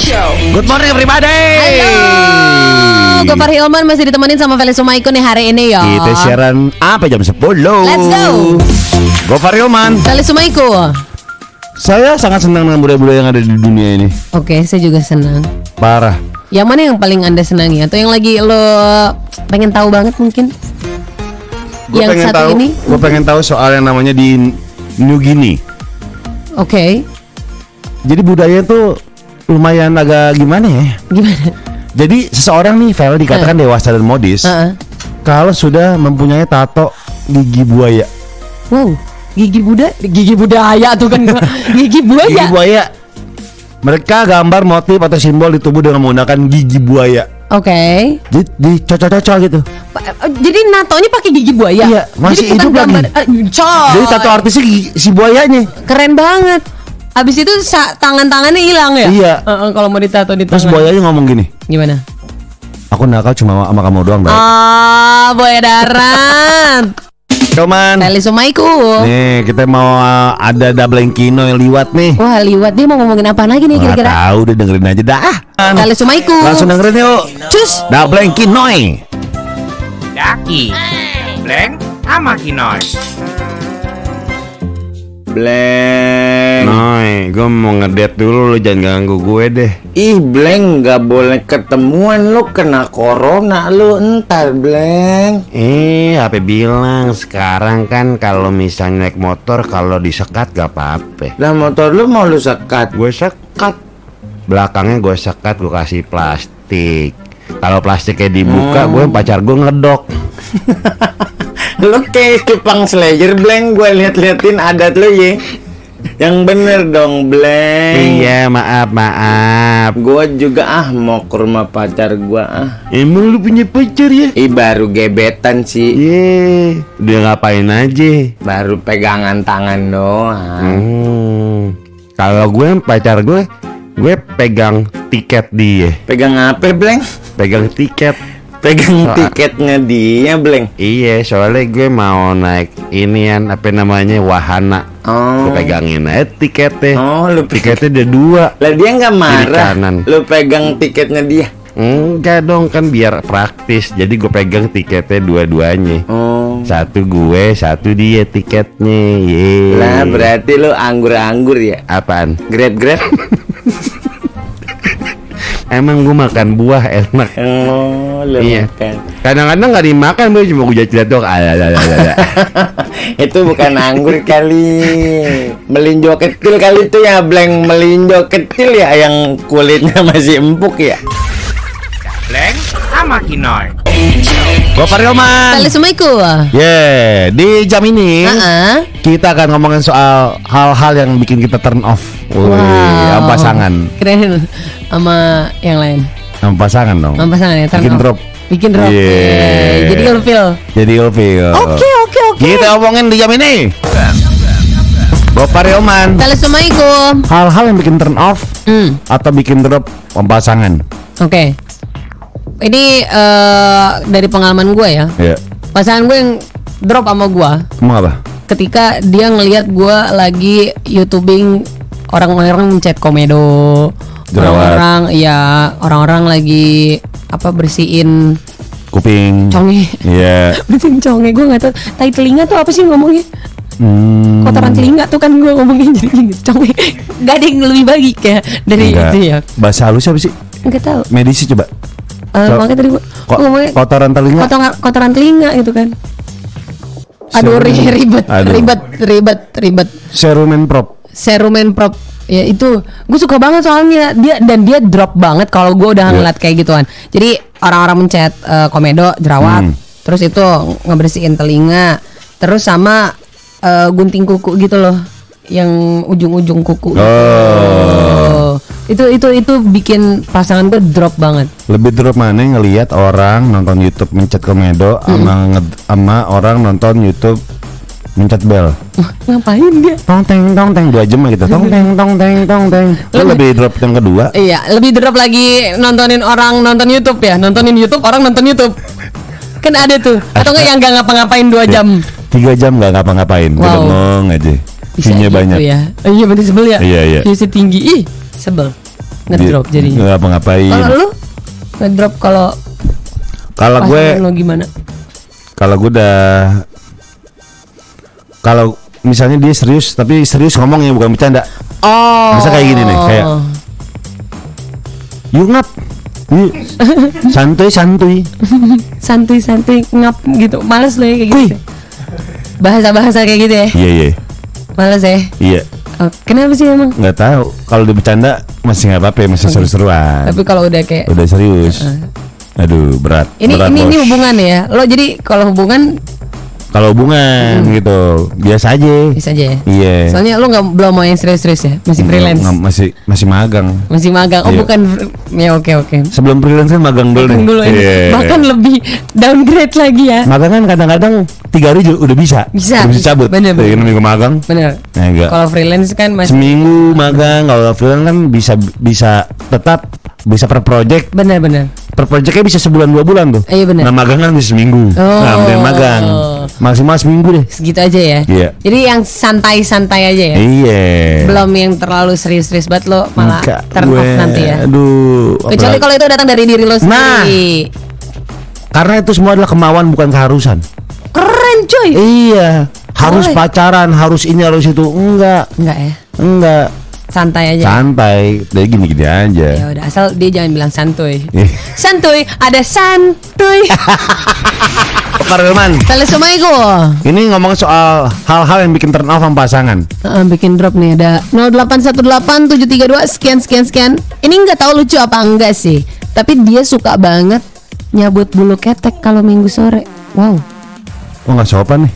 Good morning everybody. Halo, Gopar Hilman masih ditemenin sama Felix Sumaiko nih hari ini ya. Kita siaran apa jam 10 Let's go. Gofar Hilman Felix Sumaiko. Saya sangat senang dengan budaya-budaya yang ada di dunia ini Oke, saya juga senang. Parah Yang mana yang paling anda senangi atau yang lagi lo pengen tahu banget mungkin? Gue yang pengen satu tahu ini? Gue pengen tahu soal yang namanya di New Guinea Oke, Jadi budaya tuh lumayan agak gimana ya gimana? Jadi seseorang nih Vel dikatakan dewasa dan modis Heeh. Kalau sudah mempunyai tato gigi buaya Wow, gigi Buddha, gigi budaya tuh kan gigi buaya. Gigi buaya Mereka gambar motif atau simbol di tubuh dengan menggunakan gigi buaya Oke. Di, dicocok-cocok gitu eh, Jadi natonya pakai gigi buaya. Iya, masih Jadi hidup lagi. gambar, eh, coy. Jadi tato artisnya gigi- si buayanya Keren banget. Abis itu tangan-tangannya hilang ya? Iya. Heeh, kalau mau ditato di Terus tangan. buayanya ngomong gini Gimana? Aku nakal cuma sama kamu doang Ah, buaya darat. Cuman Sumaiku. Nih kita mau uh, ada double kino yang liwat nih Wah, liwat dia mau ngomongin apa lagi nih kira-kira? tahu deh dengerin aja dah Sumaiku. Langsung dengerin yuk Cus. Double kinoy Daki Blank sama Kinoy Blank. Noy, gue mau ngedet dulu lu jangan ganggu gue deh. Ih Blank nggak boleh ketemuan. Lu kena corona lu entar Blank. Eh, HP bilang sekarang kan kalau misalnya naik motor kalau disekat gak apa-apa. Lah motor lu mau lu sekat? Gue sekat. Belakangnya gue sekat gue kasih plastik. Kalau plastiknya dibuka gue pacar gue ngedok Lu kayak cupang slayer Blank Gue liat-liatin adat lu ye. Yang bener dong Blank. Iya maaf maaf. Gue juga ah mau ke rumah pacar gua ah. Emang lu punya pacar ya? Ih baru gebetan sih. Iya Dia ngapain aja? Baru pegangan tangan doang. Hmm. Kalau gue pacar gue Gue pegang tiket dia. Pegang apa Blank? Pegang tiket Pegang Soal- tiketnya dia Blank Iya soalnya gue mau naik inian apa namanya wahana Oh Gue pegangin aja tiketnya Oh lu Tiketnya ada dua Lah dia nggak marah. kanan. Lu pegang tiketnya dia. Enggak dong kan biar praktis Jadi gue pegang tiketnya dua-duanya Oh. Satu gue, satu dia tiketnya Yeay Lah berarti lu anggur-anggur ya. Apaan? Grab-grab. Emang gue makan buah enak oh, lu Iya. makan. Kadang-kadang gak dimakan gue cuma gue jilat doang Ada, ada, ada, ada. itu bukan anggur kali. Melinjo kecil kali itu ya, blank melinjo kecil ya yang kulitnya masih empuk ya. Blank sama Kinoy Gue Faryoman Sumaiku. Yeah, di jam ini Heeh. kita akan ngomongin soal hal-hal yang bikin kita turn off. Wih, sama pasangan, Keren sama yang lain. sama pasangan dong. Sama pasangan ya. Bikin drop. Bikin drop. Yeah. Yeay. Jadi ilfil. Jadi ilfil. Oke, oke, oke. Kita ngomongin di jam ini. Gopar Yoman. Feli Sumaiku. Hal-hal yang bikin turn off Hmm. atau bikin drop pasangan. Oke. Ini eh, dari pengalaman gue ya. Ya. Pasangan gue yang drop sama gue Emang apa? ketika dia ngelihat gue lagi youtubing orang-orang mencet komedo orang-orang ya orang-orang lagi apa bersihin Kuping. conge Iya. bersihin conge gue nggak tahu tai telinga tuh apa sih ngomongnya Hmm. kotoran telinga tuh kan gue ngomongin jadi gini conge nggak ada yang lebih baik kayak dari Enggak. itu ya Bahasa halus apa sih? nggak tahu Medisi coba. Eh, Co- makanya tadi gue Ko- ngomongnya kotoran telinga. kotoran kotoran telinga gitu kan aduh Serum. ribet Aduh. ribet ribet ribet Serumen prop. Serumen prop ya itu gue suka banget soalnya dia dan dia drop banget kalau gue udah Iya. ngeliat kayak gituan jadi orang-orang mencet eh, komedo jerawat Hmm. terus itu ngebersihin telinga terus sama eh, gunting kuku gitu loh yang ujung-ujung kuku gitu. Oh. itu itu itu bikin pasangan gue drop banget Lebih drop mana ngelihat orang nonton YouTube mencet komedo sama nge- sama orang nonton YouTube mencet bel. Ngapain dia Tong teng tong teng dua jam gitu. Tong teng tong teng tong teng. Lu lebih drop yang kedua. Iya, lebih drop lagi nontonin orang nonton YouTube ya, nontonin YouTube orang nonton YouTube. Kan ada tuh, atau enggak yang nggak ngapa-ngapain dua jam. Tiga jam nggak ngapa-ngapain, Wow. bengong aja. Bisa View-nya gitu banyak. ya. Oh, iya berarti sebel ya. Iya, iya. Viewsnya tinggi, ih sebel. ngedrop Di- jadinya. nggak apa-ngapain. Kalau lu ngedrop kalau Kalau gue gimana? kalau gue udah kalau misalnya dia serius tapi serius ngomongnya bukan bercanda. Oh. Bisa kayak gini nih, kayak Yuk ngap. Yuk. santuy santuy. santuy-santuy ngap gitu. Males lo ya kayak gitu. Bahasa-bahasa kayak gitu ya. Iya iya. Males ya. Iya. Oh, kenapa sih emang? nggak tahu kalau dia bercanda masih nggak apa-apa masih seru-seruan Tapi kalau udah kayak udah serius aduh berat ini berat, ini ini hubungan ya. Lo jadi kalau hubungan kalau hubungan gitu biasa aja Hmm. bisa aja ya. iya Soalnya lo nggak belum mau yang serius-serius ya, masih freelance, nggak- masih masih magang masih magang. Oh Iya. bukan, ya oke oke. sebelum freelance kan magang dulu Magang dulu ini. Iya. Bahkan lebih downgrade lagi ya. magang kan kadang-kadang tiga hari udah bisa Bisa, udah bisa cabut Bener, bener. Kayak minggu magang Bener. Nah, enggak. Kalau freelance kan masih seminggu magang kalau freelance kan bisa bisa tetap bisa per project bener-bener. Per projectnya bisa sebulan dua bulan tuh Iya, bener. nah magang kan bisa seminggu Oh. nah mending magang maksimal seminggu deh Segitu aja ya. Iya. Jadi yang santai-santai aja ya. Iya. Belum yang terlalu serius-serius banget lo malah Enggak, turn off gue- nanti ya. Aduh. Kecuali kalau itu datang dari diri lo Nah. sendiri. karena itu semua adalah kemauan bukan keharusan. Keren cuy. Iya. Harus Boleh. pacaran, harus ini, harus itu. Enggak. Enggak ya. Enggak. Santai aja. Santai. Dari gini-gini aja. ya udah asal dia jangan bilang santuy. Ih. Santuy, ada santuy. Pak Relman, Assalamualaikum. ini ngomong soal hal-hal yang bikin turn off sama pasangan. Heeh, bikin drop nih ada 0818732 sekian sekian sekian. Ini nggak tahu lucu apa enggak sih. Tapi dia suka banget nyabut bulu ketek kalau minggu sore. Wow. Oh nggak sopan nih.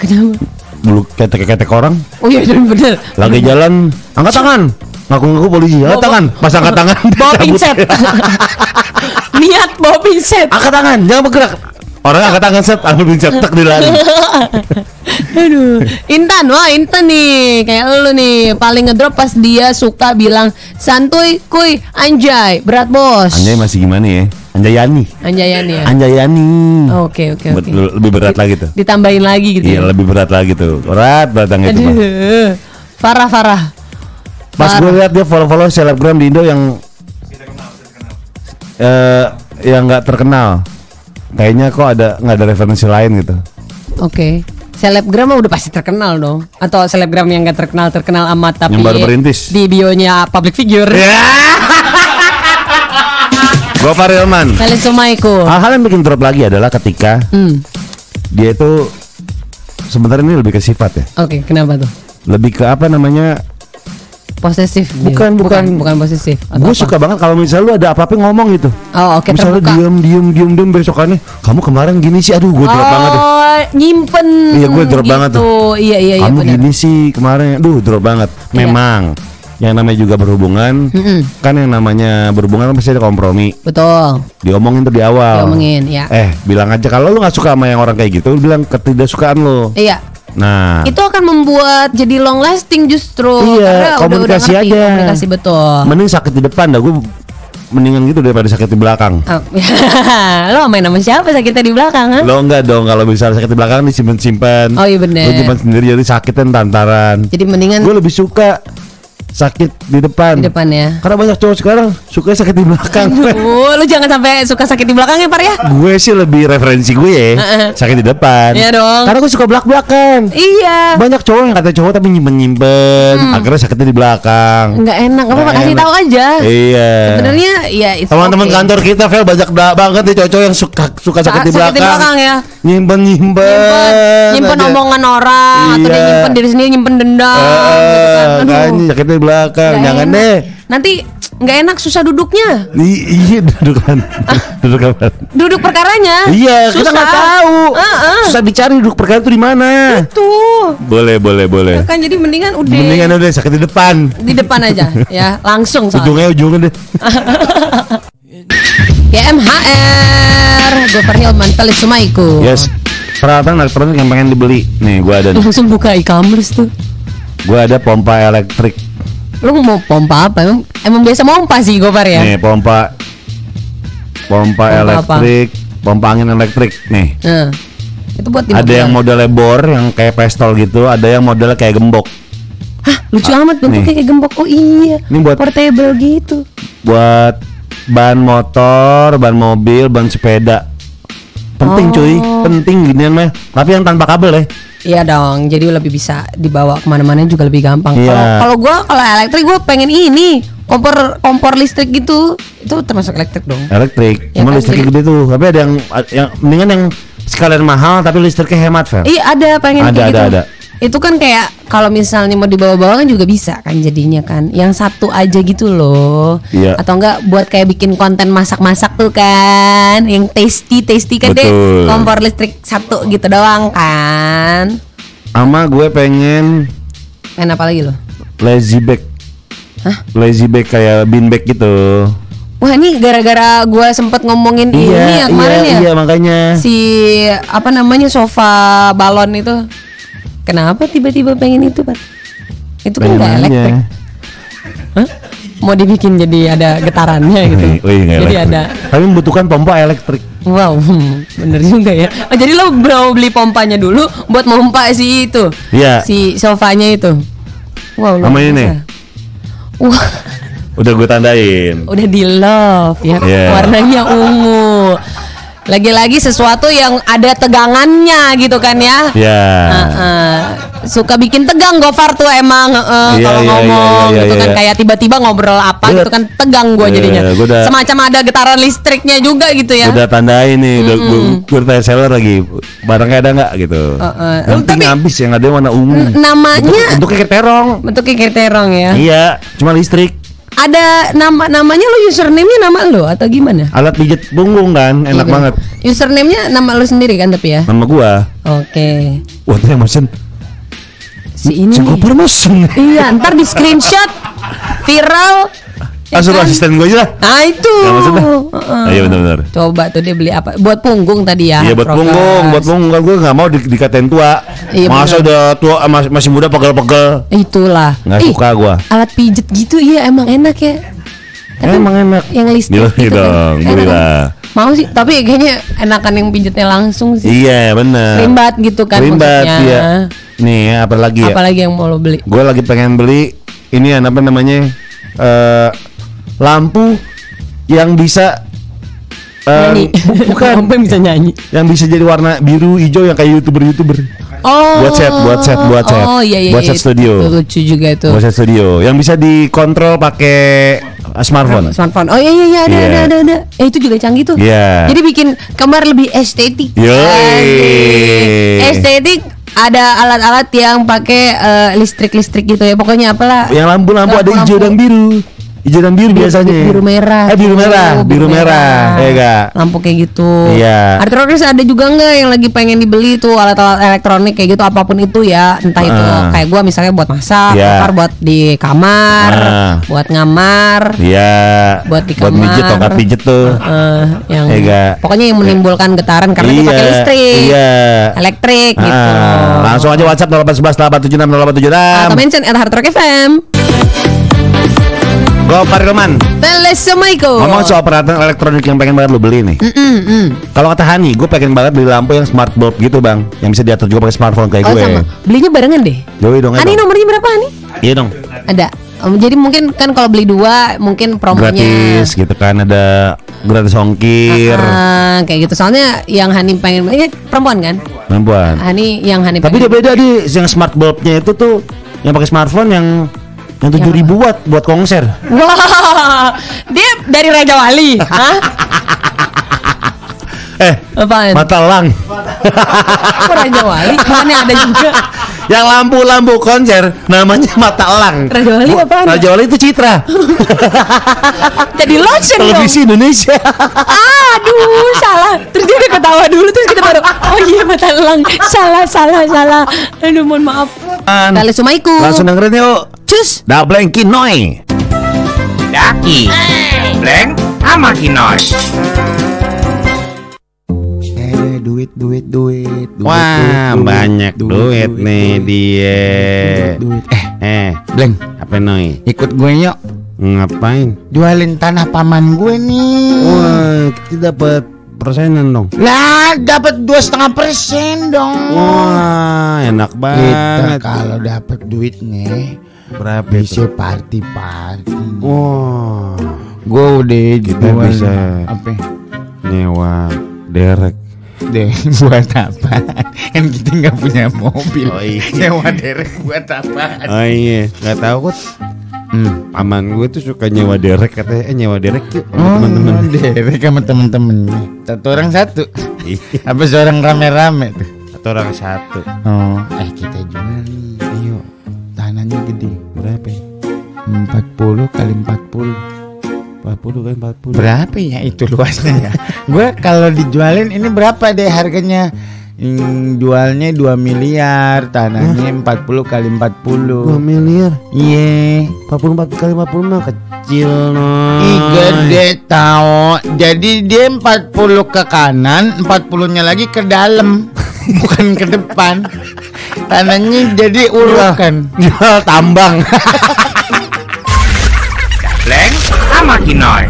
Kenapa? Bulu ketek-ketek orang. Oh iya bener bener. Lagi jalan, angkat tangan. Ngaku-ngaku polisi. Angkat tangan. Pas angkat tangan. Bawa pinset. Niat bawa pinset. Angkat tangan, jangan bergerak. Orang angkat tangan set, ambil pinset, tek di lari. Aduh, Intan, wah Intan nih, kayak lu nih paling ngedrop pas dia suka bilang santuy, kuy, anjay, berat bos. Anjay masih gimana ya? Anjayani. Anjayani ya. Anjayani. Oke oke oke. Lebih berat lagi tuh. Ditambahin lagi gitu. Iya ya. lebih berat lagi tuh. Berat batang itu mah. Aduh, Farah Farah. Pas gue lihat dia follow-follow selebgram di Indo yang eh yang nggak terkenal. Kayaknya kok ada nggak ada referensi lain gitu. Oke. Selebgram mah udah pasti terkenal dong. Atau selebgram yang gak terkenal terkenal amat tapi Yang baru merintis. di bionya public figure. Ya. Gue Farilman. Assalamualaikum. Hal-hal yang bikin drop lagi adalah ketika Hmm. dia itu sebenarnya ini lebih ke sifat ya. Oke, kenapa tuh? Lebih ke apa namanya? Posesif. dia. Bukan, bukan. bukan posesif. Gue suka banget kalau misalnya lu ada apa-apa ngomong gitu. Oh, oke misalnya terbuka. diem diem diem diem besokannya kamu kemarin gini sih aduh gue drop banget deh. Oh, nyimpen. Iya, gue drop banget tuh. Iya, iya, iya kamu benar. gini sih kemarin aduh drop banget Iya. memang yang namanya juga berhubungan Mm-mm. kan yang namanya berhubungan kan pasti ada kompromi Betul. diomongin tuh di awal Diomongin, ya. eh bilang aja kalau lu nggak suka sama yang orang kayak gitu lu bilang ketidaksukaan lo Iya. Nah Itu akan membuat jadi long lasting justru. Iya, Karena udah- udah komunikasi ngerti, aja. Komunikasi betul. mending sakit di depan dah gue mendingan gitu daripada sakit di belakang Oh, lo main sama siapa sakitnya di belakang ha? lo enggak dong kalau misalnya sakit di belakang disimpan simpan Oh, iya bener. Lu simpan sendiri jadi sakitnya tantaran Jadi mendingan gue lebih suka sakit di depan di depan ya. karena banyak cowok sekarang suka sakit di belakang Oh, lu jangan sampai suka sakit di belakang ya, Par ya? gue sih lebih referensi gue ya sakit di depan Iya dong. karena gue suka belak belakan Iya. banyak cowok yang kata cowok tapi nyimpen nyimpen akhirnya sakitnya di belakang Enggak enak. Apa kasih tahu aja. iya Sebenarnya ya teman-teman okay. kantor kita Vel banyak banget nih cowok yang suka suka Sa- sakit di belakang, ya. nyimpen nyimpen Nyimpen, nyimpen aja. omongan orang atau dia Iya. nyimpen diri sendiri nyimpen dendam Eh, gitu kan. Aduh. makanya sakitnya di belakang nggak jangan enak. deh Nanti nggak enak susah duduknya. I- iya duduk kan duduk apa Duduk perkaranya. Iya, kita Susah. nggak tahu. Heeh. Susah dicari duduk perkara itu di mana. Tuh. Boleh, boleh, boleh. Kan jadi mendingan udah Mendingan udah sakit di depan. di depan aja ya, langsung soalnya. Ujungnya ujungnya deh. Ya MHR, gue Hilman, Felix Sumaiku. Yes. Peralatan elektronik yang pengen dibeli. Nih, gua ada. nih. Langsung buka e-commerce tuh. Gua ada pompa elektrik. Lu mau pompa apa? Emang, emang biasa pompa sih Gopar ya? Nih, pompa pompa apa? elektrik, pompa angin elektrik. Nih. Nah, itu buat Ada yang modelnya bor yang kayak pistol gitu, ada yang modelnya kayak gembok. Hah, lucu amat bentuknya kayak gembok. Oh iya. Ini buat- portable gitu. buat ban motor, ban mobil, ban sepeda. Penting Oh. cuy, penting ginian mah. Tapi yang tanpa kabel ya. Iya dong, jadi lebih bisa dibawa ke mana-mana juga lebih gampang. Iya. Kalau kalau gue kalau elektrik gue pengen ini kompor kompor listrik gitu, itu termasuk elektrik dong. Elektrik, Ya cuma kan, jadi- gede tuh. Tapi ada yang yang mendingan yang sekalian mahal tapi listriknya hemat, Fel. Iya ada pengen Ada, kayak ada, gitu. ada. Itu kan kayak kalau misalnya mau dibawa-bawa kan juga bisa kan jadinya kan. Yang satu aja gitu loh. Iya. Atau enggak buat kayak bikin konten masak-masak tuh kan, yang tasty tasty kan deh. Kompor listrik satu gitu doang kan. Ama gue pengen Pengen apa lagi loh? lazy bag. Hah? Lazy bag kayak bean bag gitu. Wah ini gara-gara gue sempet ngomongin ini ya kemarin iya, ya. Iya, makanya. si apa namanya sofa balon itu kenapa tiba-tiba pengen itu pak itu kan nggak elektrik Hah? mau dibikin jadi ada getarannya gitu nggak jadi elektrik. ada Tapi membutuhkan pompa elektrik. wow hmm, bener juga ya oh, jadi lo mau beli pompanya dulu buat memompa si itu Iya. si sofanya itu wow luar Sama ini wah Udah gue tandain. udah di love ya Iya. warnanya ungu lagi-lagi sesuatu yang ada tegangannya gitu kan ya Ya. Heeh. suka bikin tegang Gofar tuh emang heeh, Iya, kalau iya, ngomong iya, iya, gitu iya, kan iya. kayak tiba-tiba ngobrol apa Iya. gitu kan tegang gua Iya, jadinya gua udah- semacam ada getaran listriknya juga gitu ya Udah tandain nih, gue, gue tanya seller lagi barangnya ada nggak gitu. Heeh. Yang Tapi- habis yang ada warna ungu. Namanya Bentuk, bentuknya kayak terong. bentuknya kayak terong ya Iya, cuma listrik. Ada nama namanya lo username-nya nama lo atau gimana Alat pijat punggung kan, enak Iya. banget. username-nya nama lo sendiri kan tapi ya Nama gua. oke Wah, itu yang mesen. si ini mesen. iya ntar di screenshot viral Ah, suruh kan? asisten gue aja lah. Nah itu. Maksudnya? Heeh. Ah, iya benar-benar. Coba tuh dia beli apa? Buat punggung tadi ya. Iya buat Progres. punggung, buat punggung kan gue nggak mau di, dikatain tua. Iya, Masa benar. udah tua ah, mas- masih muda pegel-pegel. Itulah. Nggak Ih, suka gua. Alat pijet gitu iya emang enak ya. Tapi Emang enak. Yang listrik Beli gitu kan. dong, kan? lah. Mau sih, tapi kayaknya enakan yang pijetnya langsung sih. Iya benar. Rimbat gitu kan Rimbat maksudnya. iya. Nih apa lagi ya? Apalagi yang mau lo beli? Gue lagi pengen beli ini apa namanya eh lampu yang bisa eh, Nyanyi. bu- bukan Sampai bisa nyanyi. yang bisa jadi warna biru hijau yang kayak youtuber youtuber Oh. Buat set, buat set, buat set. Oh iya iya. Buat iya, set studio. Itu lucu juga itu. buat set studio yang bisa dikontrol pakai smartphone. Smartphone. Oh iya iya iya ada Iya. ada ada ada. Eh itu juga canggih tuh. Iya. Jadi bikin kamar lebih estetik. Estetik ada alat-alat yang pakai eh, listrik-listrik gitu ya. Pokoknya apalah. Yang lampu-lampu ada hijau dan biru. Hijau dan biru biasanya. Biru merah. Eh biru tuh, merah, biru merah. Ya enggak? Lampu kayak gitu. Iya. Artronis ada juga nggak yang lagi pengen dibeli tuh alat-alat elektronik kayak gitu apa pun itu ya. Entah itu Ah. kayak gua misalnya buat masak, Iya. Gopar buat di kamar, Ah. buat ngamar. Iya. Buat di Buat kamar. pijet tongkat pijet tuh. Eh, yang Ya enggak? pokoknya yang menimbulkan getaran karena dia pakai listrik. Iya. Elektrik gitu. Ah, langsung aja WhatsApp 0811 876 0876. Atau mention at Hard Rock FM. Gopar Roman. Assalamualaikum. Ngomong soal peralatan elektronik yang pengen banget lu beli nih. Mm, mm. Kalau kata Hani, gue pengen banget beli lampu yang smart bulb gitu bang, yang bisa diatur juga pakai smartphone kayak Oh gue. sama. Belinya barengan deh. Yoi dong, ayo Ani dong. nomornya berapa Ani? Iya dong. Ada. Om, jadi mungkin kan kalau beli dua mungkin promonya Gratis gitu kan ada gratis ongkir. Ah, kayak gitu. Soalnya yang Hani pengen ini perempuan kan? Perempuan. Hani yang Hani Tapi dia beda di yang smart bulbnya itu tuh yang pakai smartphone yang yang tujuh ribu watt buat konser. Wah, dia dari Raja Wali. Hah? Eh, Apaan? mata lang. Raja Wali? Mana ada juga. yang lampu-lampu konser namanya mata elang. Raja Wali apaan? Raja Wali itu Citra. Jadi lotion dong. Televisi Indonesia. Aduh, salah. Terus dia udah ketawa dulu terus kita baru oh iya mata elang. Salah, salah, salah. Aduh, mohon maaf. Assalamualaikum. Langsung dengerin yuk. Cus. Double Kinoi. Daki, Bleng, sama Kinoy. Eh, duit, duit, duit, duit. Wah, duit, banyak duit, nih dia. Duit, duit. Eh, Eh, Bleng, apa Noi? ikut gue yuk. Ngapain? Jualin tanah paman gue nih. Wah, kita dapat persenan dong. Lah, dapat dua setengah persen dong. Wah, enak Kita banget. kalau dapat duitnya Berapa bisa party party. Wah, Gue udah Kita jual bisa- apa? Nyewa derek. Deh buat apa? Kan kita nggak punya mobil. Oh, iya. Nyewa derek buat apa? Oh iya, nggak tahu kok. Hmm. Paman gue tuh suka nyewa derek katanya eh nyewa derek yuk sama Oh, teman-teman. derek sama temen-temen. Satu orang satu. Iya, Apa seorang rame-rame tuh? Atau orang satu. Oh, eh kita jual nih. Tanahnya gede. berapa? 40 kali 40. 40 kan 40. Berapa ya itu luasnya ya? Gue kalau dijualin ini berapa deh harganya? Hmm, jualnya 2 miliar, tanahnya 40 kali 2 40. miliar. Iya. 44 kali 50 mah kecil no. Ih gede tau Jadi dia 40 ke kanan 40 nya lagi ke dalam Bukan ke depan Tanahnya jadi urukan Jual tambang. Bleng sama Kinoy.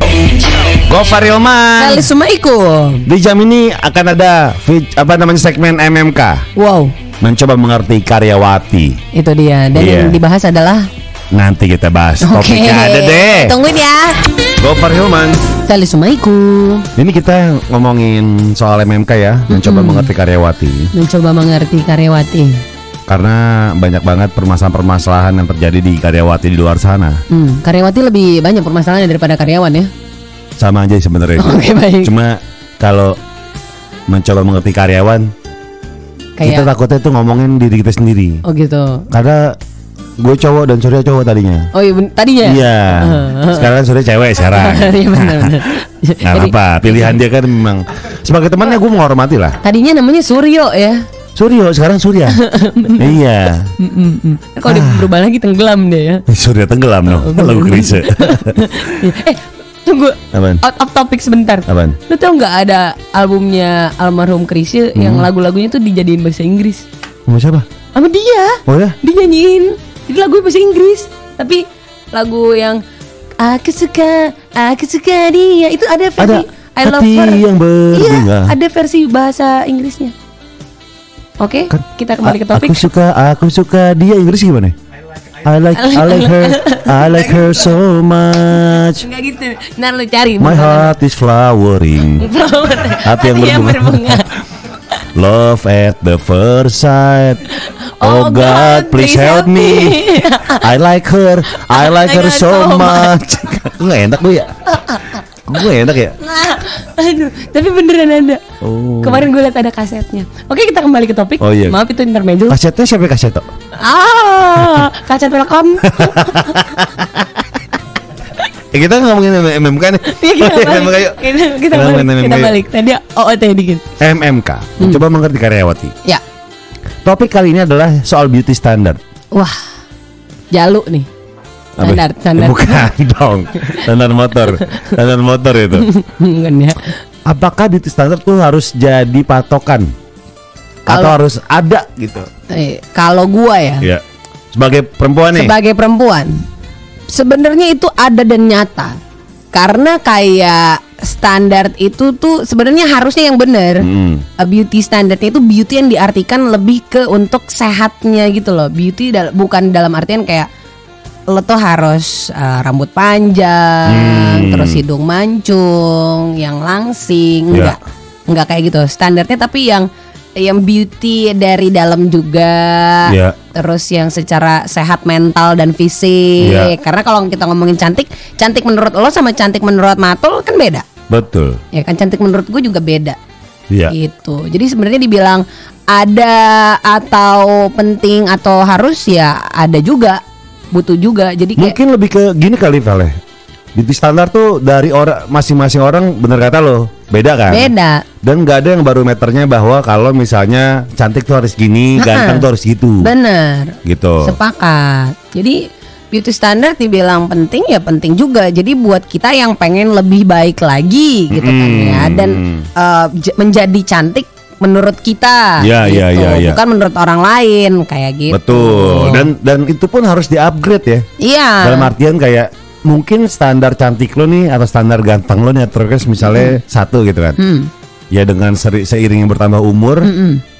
Gofar Hilman. Kali Assalamualaikum. Di jam ini akan ada fit- apa namanya segmen MMK. Wow, Mencoba mengerti karyawati. itu dia. Dan Iya. yang dibahas adalah Nanti kita bahas. Oke. Topiknya ada deh. Tungguin ya. Gofar Hilman. Kali Assalamualaikum. Ini kita ngomongin soal MMK ya, mencoba mengerti karyawati. Mencoba mengerti karyawati. Karena banyak banget permasalahan-permasalahan yang terjadi di karyawati di luar sana. Hmm, karyawati lebih banyak permasalahannya daripada karyawan ya. Sama aja sebenarnya. Oke baik. Cuma kalau mencoba mengerti karyawan, kita Kayak takutnya tuh ngomongin diri kita sendiri. oh gitu. Karena gue cowok dan Surya cowok tadinya. Oh iya tadinya. Iya. Sekarang Surya cewek sekarang. Iya benar benar. Nggak Jadi, apa, pilihan dia kan memang sebagai temannya gue menghormati lah. Tadinya namanya Suryo ya. Suryo sekarang Surya. iya. Kalau dia berubah lagi tenggelam deh ya. Surya tenggelam no. Lagu Krisye. eh, tunggu. Apaan? Out of topic sebentar. Apaan? Lu tau nggak ada albumnya almarhum yang Hmm. lagu-lagunya tuh dijadiin bahasa Inggris Mau siapa? sama dia Oh ya? dinyanyiin jadi lagu bahasa Inggris tapi lagu yang aku suka aku suka dia itu ada versi Ada I love her yang berbunga. iya ada versi bahasa Inggrisnya oke Kan- kita kembali ke topik Aku suka, aku suka dia Inggris gimana? I like, I like her, I like her so much. Enggak gitu ntar lu cari My heart is flowering. Hati yang berbunga. Love at the first sight. Oh, God, please help me. I like her, I like her so much. Gue gak enak gue ya. Gue enak ya. Aduh, tapi beneran ada. Oh. Kemarin gue liat ada kasetnya. Oke, kita kembali ke topik. Oh, iya. Maaf itu intermezzo. Kasetnya siapa kaset tuh? Ah, kaset welcome. Eh, kita ngomongin MMK nih. Iya, kita balik. MMK yuk. Kita, kita balik. Kita MMK. balik. Tadi OOT dikit. MMK. Coba mengerti karyawati. Ya. Topik kali ini adalah soal beauty standard. Wah. Jalu nih. Standar, standar. Bukan dong. Standar motor. Standar motor itu. Bukan ya. Apakah beauty standard tuh harus jadi patokan? Atau Kalau- harus ada gitu? Eh, kalau gua ya, Ya. Sebagai perempuan nih. sebagai perempuan, sebenarnya itu ada dan nyata. Karena kayak standar itu tuh sebenarnya harusnya yang benar. Hmm. A beauty standardnya itu beauty yang diartikan lebih ke untuk sehatnya gitu loh. Beauty dal- bukan dalam artian kayak lo tuh harus uh, rambut panjang, Hmm. terus hidung mancung, yang langsing, Ya. enggak. Enggak kayak gitu. Standarnya tapi yang yang beauty dari dalam juga. Ya. Terus yang secara sehat mental dan fisik. Ya. Karena kalau kita ngomongin cantik, cantik menurut lo sama cantik menurut Matul kan beda. Betul. Ya kan cantik menurut gue juga beda Iya. gitu. Jadi sebenarnya dibilang ada atau penting atau harus ya ada juga, butuh juga. Jadi kayak Mungkin lebih ke gini kali Vale. Beauty standar tuh dari orang masing-masing orang bener kata lo beda kan? beda. Dan nggak ada yang barometernya bahwa kalau misalnya cantik tuh harus gini, ganteng tuh harus gitu. Bener, Gitu. sepakat. Jadi beauty standard dibilang penting ya penting juga. Jadi buat kita yang pengen lebih baik lagi gitu kan Mm. ya dan j- menjadi cantik menurut kita. Ya, gitu. ya, ya, ya. Bukan menurut orang lain kayak gitu. Betul. Dan dan itu pun harus di-upgrade ya. Iya. Dalam artian kayak mungkin standar cantik lo nih atau standar ganteng lo nih terus misalnya satu gitu kan. Hmm. Ya dengan seri, seiring yang bertambah umur,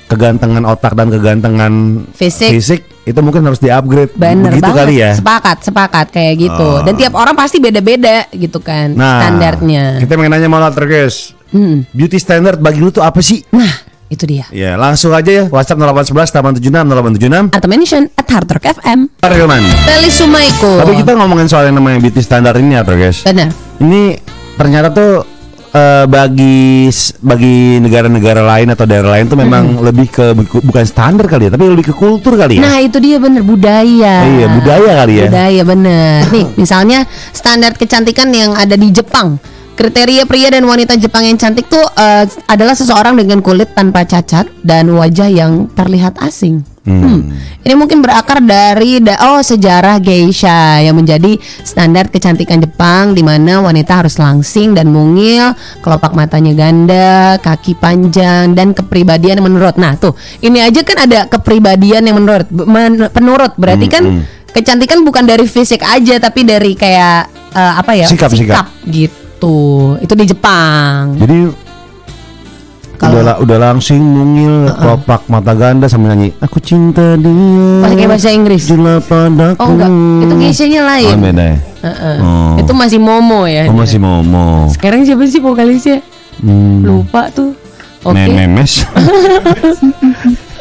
kegantengan otak dan kegantengan Fisik. fisik itu mungkin harus di-upgrade. Bener Begitu banget. kali ya. Sepakat, sepakat kayak gitu. Oh. Dan tiap orang pasti beda-beda gitu kan Nah, standarnya. Kita pengen nanya malah guys. Hmm. Beauty standard bagi lu tuh apa sih? Nah, itu dia. Ya, langsung aja ya. WhatsApp 0811 876 0876. Atau mention at Hard Rock FM. Pak Hilman. Feli Sumaiku. Tapi kita ngomongin soal yang namanya beauty standard ini ya, guys. Benar. Ini ternyata tuh eh, bagi bagi negara-negara lain atau daerah lain tuh memang lebih ke bu- bukan standar kali ya, tapi lebih ke kultur kali ya. Nah itu dia bener budaya. Iya, budaya kali ya. Budaya bener. Nih misalnya standar kecantikan yang ada di Jepang. Kriteria pria dan wanita Jepang yang cantik tuh eh, adalah seseorang dengan kulit tanpa cacat dan wajah yang terlihat asing. Hmm. Ini mungkin berakar dari da- oh sejarah geisha yang menjadi standar kecantikan Jepang di mana wanita harus langsing dan mungil, kelopak matanya ganda, kaki panjang dan kepribadian menurut. Nah, tuh, ini aja kan ada kepribadian yang menurut men- penurut. Berarti kan kecantikan bukan dari fisik aja tapi dari kayak eh, apa ya? Sikap, sikap. gitu. Itu di Jepang. Jadi Kalau- udah, udah langsing mungil kelopak mata ganda sama nyanyi aku cinta dia Pakai bahasa Inggris. Jula padaku Oh enggak, itu geishanya lain. oh beda ya Heeh. Oh. Itu masih Momo ya. oh, masih momo Sekarang siapa sih vokalisnya? hmm. Lupa tuh. Oke. memes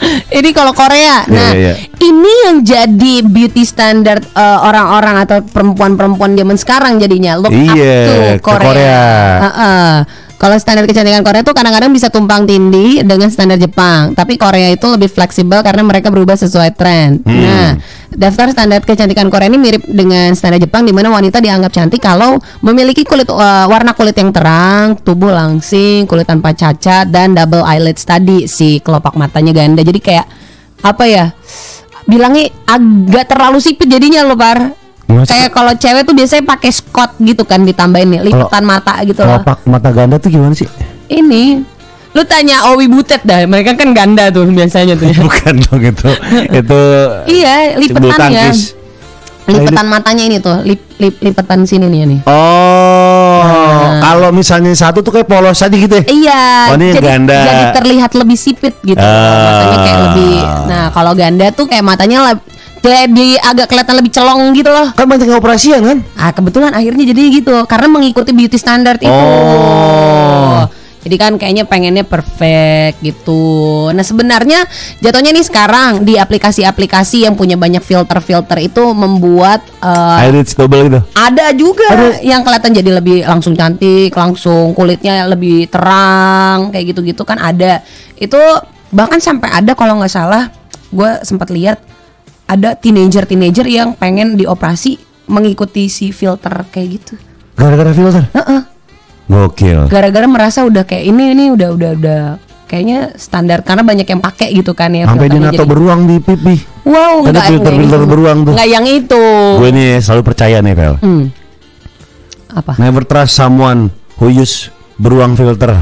Ini kalau Korea. Nah, iya. ini yang jadi beauty standard eh, orang-orang atau perempuan-perempuan zaman sekarang jadinya look up Iya, to ke Korea. Korea. Heeh. Kalau standar kecantikan Korea tuh kadang-kadang bisa tumpang tindih dengan standar Jepang, tapi Korea itu lebih fleksibel karena mereka berubah sesuai tren. Hmm. Nah, daftar standar kecantikan Korea ini mirip dengan standar Jepang di mana wanita dianggap cantik kalau memiliki kulit eh, warna kulit yang terang, tubuh langsing, kulit tanpa cacat dan double eyelids tadi si kelopak matanya ganda. Jadi kayak apa ya? Bilangnya agak terlalu sipit jadinya loh, Par. Kayak kalau cewek tuh biasanya pakai scot gitu kan ditambahin nih, lipatan mata gitu loh. mata ganda tuh gimana sih Ini lu tanya Owi Butet dah, mereka kan ganda tuh biasanya tuh ya. bukan dong itu itu iya, lipetan ya. Lipetan matanya ini tuh, lip, lip lipetan sini nih nih. Oh, Nah. kalau misalnya satu tuh kayak polos aja gitu ya. Iya, Oh, ini jadi, ganda. jadi terlihat lebih sipit gitu. Ah. Matanya kayak lebih. Nah, kalau ganda tuh kayak matanya kayak di agak kelihatan lebih celong gitu loh. Kan banyak yang operasian kan? Ah, kebetulan akhirnya jadi gitu karena mengikuti beauty standard itu. Oh. Jadi kan kayaknya pengennya perfect gitu. Nah sebenarnya jatuhnya nih sekarang di aplikasi-aplikasi yang punya banyak filter-filter itu membuat Eyelids double gitu. ada juga yang kelihatan jadi lebih langsung cantik, langsung kulitnya lebih terang kayak gitu-gitu kan ada. Itu bahkan sampai ada kalau nggak salah, gue sempat lihat ada teenager-teenager yang pengen dioperasi mengikuti si filter kayak gitu. Gara-gara filter. Heeh. Gokil. Gara-gara merasa udah kayak ini ini udah udah udah kayaknya standar karena banyak yang pakai gitu kan ya. Sampai dia nato jadi- beruang di pipi. Wow, Ada enggak filter-filter enggak beruang tuh. Enggak yang itu. Gue ini selalu percaya nih, Vel. Hmm. Apa? Never trust someone who use beruang filter.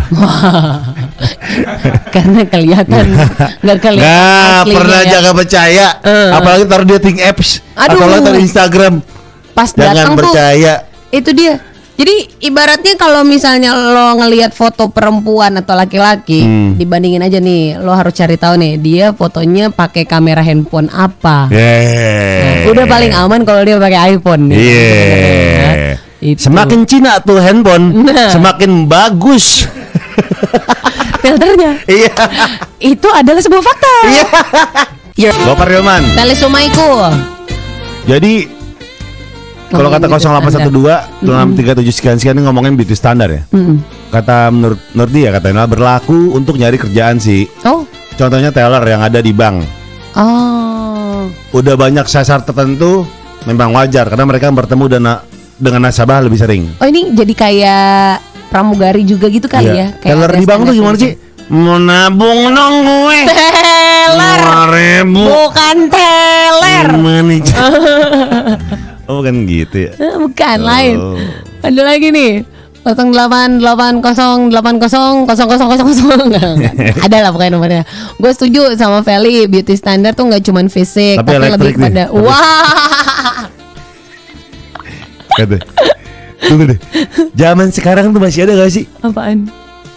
karena kelihatan nggak kelihatan Nggak aslinya pernah ya. jangan percaya. Eh. Apalagi taruh dating apps Aduh. atau taruh Instagram. pas Jangan datang tuh percaya. itu dia jadi ibaratnya kalau misalnya lo ngelihat foto perempuan atau laki-laki Hmm. dibandingin aja nih lo harus cari tahu nih dia fotonya pakai kamera handphone apa Nah, Yeah. udah paling aman kalau dia pakai iPhone nih Iya. Itu. Semakin Cina tuh handphone, Nah. semakin bagus. filternya Iya. itu adalah sebuah fakta Iya. Bapak Rilman. Tali Sumaiku Jadi kalau kata Ngomongin beauty 0812 637 sekian sekian ini ngomongin beauty standar ya. Mm. Kata menurut menurut dia katanya berlaku untuk nyari kerjaan sih. oh Contohnya teller yang ada di bank. oh Udah banyak sasar tertentu memang wajar karena mereka bertemu dengan dengan nasabah lebih sering. oh ini jadi kayak pramugari juga gitu kali ya Kayak Teller di bank tuh gimana gitu. sih? Mau nabung dong gue. Teller ribu. bukan teller oh bukan gitu ya. Eh, bukan Oh. lain ada lagi nih 0880 80 00 00 ada lah pokoknya nomornya gue setuju sama Feli beauty standard tuh nggak cuman fisik Tapi tapi, lebih pada wah Kata. Tunggu deh. Zaman sekarang tuh masih ada gak sih apaan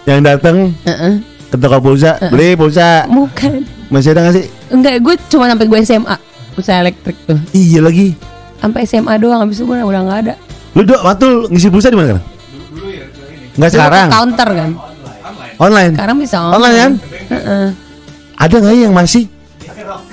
yang datang Heeh. ke toko pulsa beli pulsa bukan masih ada gak sih? enggak gue cuma sampai gue SMA Pulsa elektrik tuh. Iya lagi. Sampai SMA doang habis itu gua udah nggak ada. Lu dok, matul ngisi pulsa di mana kan? Dulu sekarang. ke counter kan. Online. Sekarang bisa Online kan? Heeh. Ada nggak ya yang masih?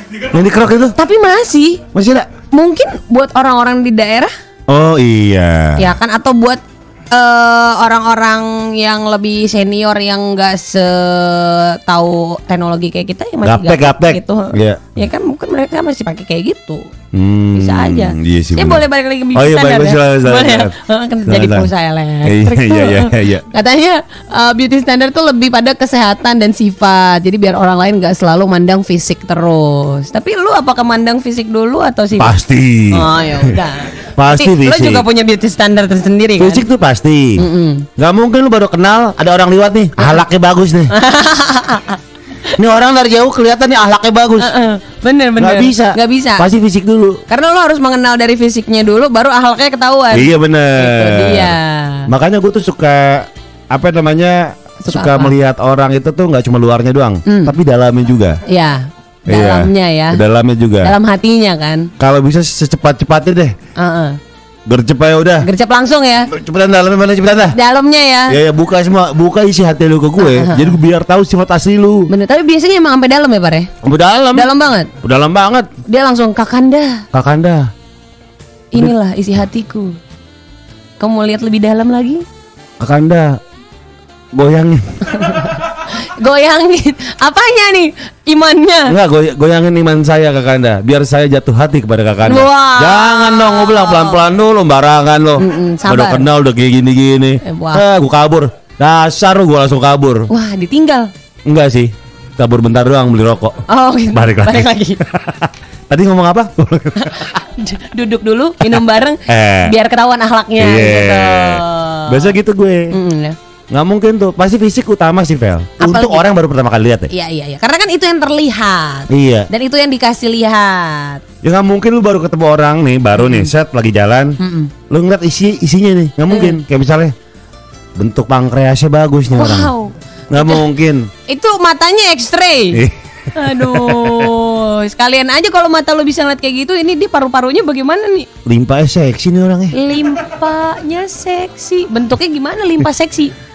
Yang di kerok itu? Tapi masih Masih ada? mungkin buat orang-orang di daerah Oh iya. ya kan atau buat eh, orang-orang yang lebih senior yang nggak setahu teknologi kayak kita ya masih Gaptek, gaptek. gitu. Iya. Ya kan mungkin mereka masih pakai kayak gitu. Hmm, Bisa aja. Iya sih. Ya boleh balik lagi ke Oh iya, standar ya. Boleh ya? silakan. Kan Silakan, jadi pulsa elektrik. Iya, iya, iya, tuh. iya. Katanya uh, beauty standard tuh lebih pada kesehatan dan sifat. Jadi biar orang lain nggak selalu mandang fisik terus. Tapi lu apakah mandang fisik dulu atau sifat? Pasti. Oh ya udah. Pasti fisik. juga punya beauty standard tersendiri kan? Fisik tuh pasti. Gak mungkin lu baru kenal ada orang liwat nih, ahlaknya bagus nih. ini orang dari jauh kelihatan nih ahlaknya bagus. Heeh, bener bener. Gak bisa. Nggak bisa. Pasti fisik dulu. Karena lo harus mengenal dari fisiknya dulu, baru akhlaknya ketahuan. Iya bener. Itu dia. Makanya gue tuh suka apa namanya Suka suka, apa? melihat orang itu tuh nggak cuma luarnya doang, tapi dalamnya juga. Ya, Iya, dalamnya ya. Dalamnya juga. Dalam hatinya kan. Kalau bisa secepat-cepatnya deh. Heeh. Gercep aja udah. Gercep langsung ya. Cepetan dalamnya mana cepetan dah. Dalamnya ya. Ya, ya buka semua, buka isi hati lu ke gue. Jadi gue biar tahu sifat asli lu. Bener, tapi biasanya emang sampai dalam ya, Pak ya? Udah dalam. Dalam banget. Udah dalam banget. Dia langsung Kakanda, Kakanda. inilah isi hatiku. Kamu mau lihat lebih dalam lagi? Kakanda. Goyangin. Goyangin. Apanya nih? Imannya. Enggak, goy- goyangin iman saya Kakanda. Biar saya jatuh hati kepada Kakanda. Wow. Jangan dong, gue bilang pelan-pelan dulu, barangan lo. Mm-mm, sabar. Udah kenal udah kayak gini-gini. Eh. Eh, gue kabur. Dasar lu gue langsung kabur. Wah, ditinggal. Enggak sih. Kabur bentar doang beli rokok. Oh, gitu. Balik lagi. lagi. Tadi ngomong apa? Duduk dulu, minum bareng, Eh. biar ketahuan akhlaknya Iya. gitu. Biasa gitu gue. Mm, ya. Nggak mungkin tuh. Pasti fisik utama sih, Vel. Apalagi- Untuk orang baru pertama kali lihat ya. Iya iya iya. Karena kan itu yang terlihat. Iya. Dan itu yang dikasih lihat. Ya nggak mungkin lu baru ketemu orang nih, baru nih set lagi jalan. Mm-mm. Lu ngeliat isi isinya nih, nggak mungkin. Kayak misalnya bentuk pankreasnya bagus nih orang. Wow. Nggak mungkin. Itu matanya X-ray. Eh, Aduh, sekalian aja kalau mata lo bisa ngeliat kayak gitu, ini dia paru-parunya bagaimana nih? limpahnya seksi nih orangnya. Limpanya seksi. Bentuknya gimana limpa seksi?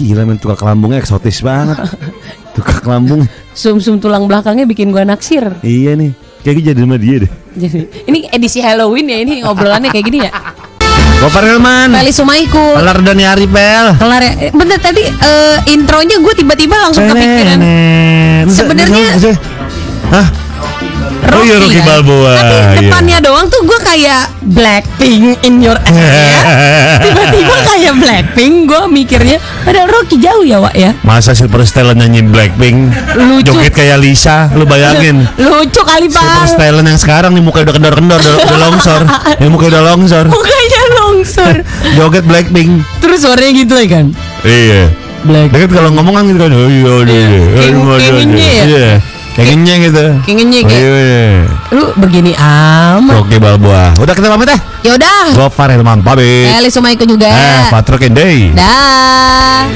Gila men tukak lambungnya eksotis banget. tukak lambung. Sum-sum tulang belakangnya bikin gua naksir. Iya nih. Kayak jadi sama dia deh. Jadi, ini edisi Halloween ya, ini obrolannya kayak gini ya. Gopar Helman. Feli Sumaiku. Kelar dan hari pel. Kelar ya. Eh, Bentar tadi eh, intronya gue tiba-tiba langsung kepikiran Sebenarnya- Hah? Oh iya Rocky kan? Balboa. Tapi iya. depannya doang tuh gue kayak Blackpink in your area. Tiba-tiba kayak Blackpink gue mikirnya padahal Rocky jauh ya Wak ya. Masa Silver Stallone nyanyi Blackpink Lucu. Joget kayak Lisa Lu bayangin Lucu kali Silver bang. Stallone yang sekarang nih Mukanya udah kendor-kendor Udah, udah longsor Yang mukanya udah longsor Mukanya longsor. Joget Blackpink Terus suaranya gitu ya kan. Iya Black. Dekat kalau ngomong kan gitu kan Oh iya iya iya ya? Iya Ngenyek gitu Kayak ngenyek ya. Iya iya Lu begini amat. Rocky Balboa Udah kita pamit ya Yaudah. Gopar Helman pamit Feli Sumaiku juga. Eh Patrick and Day Dah.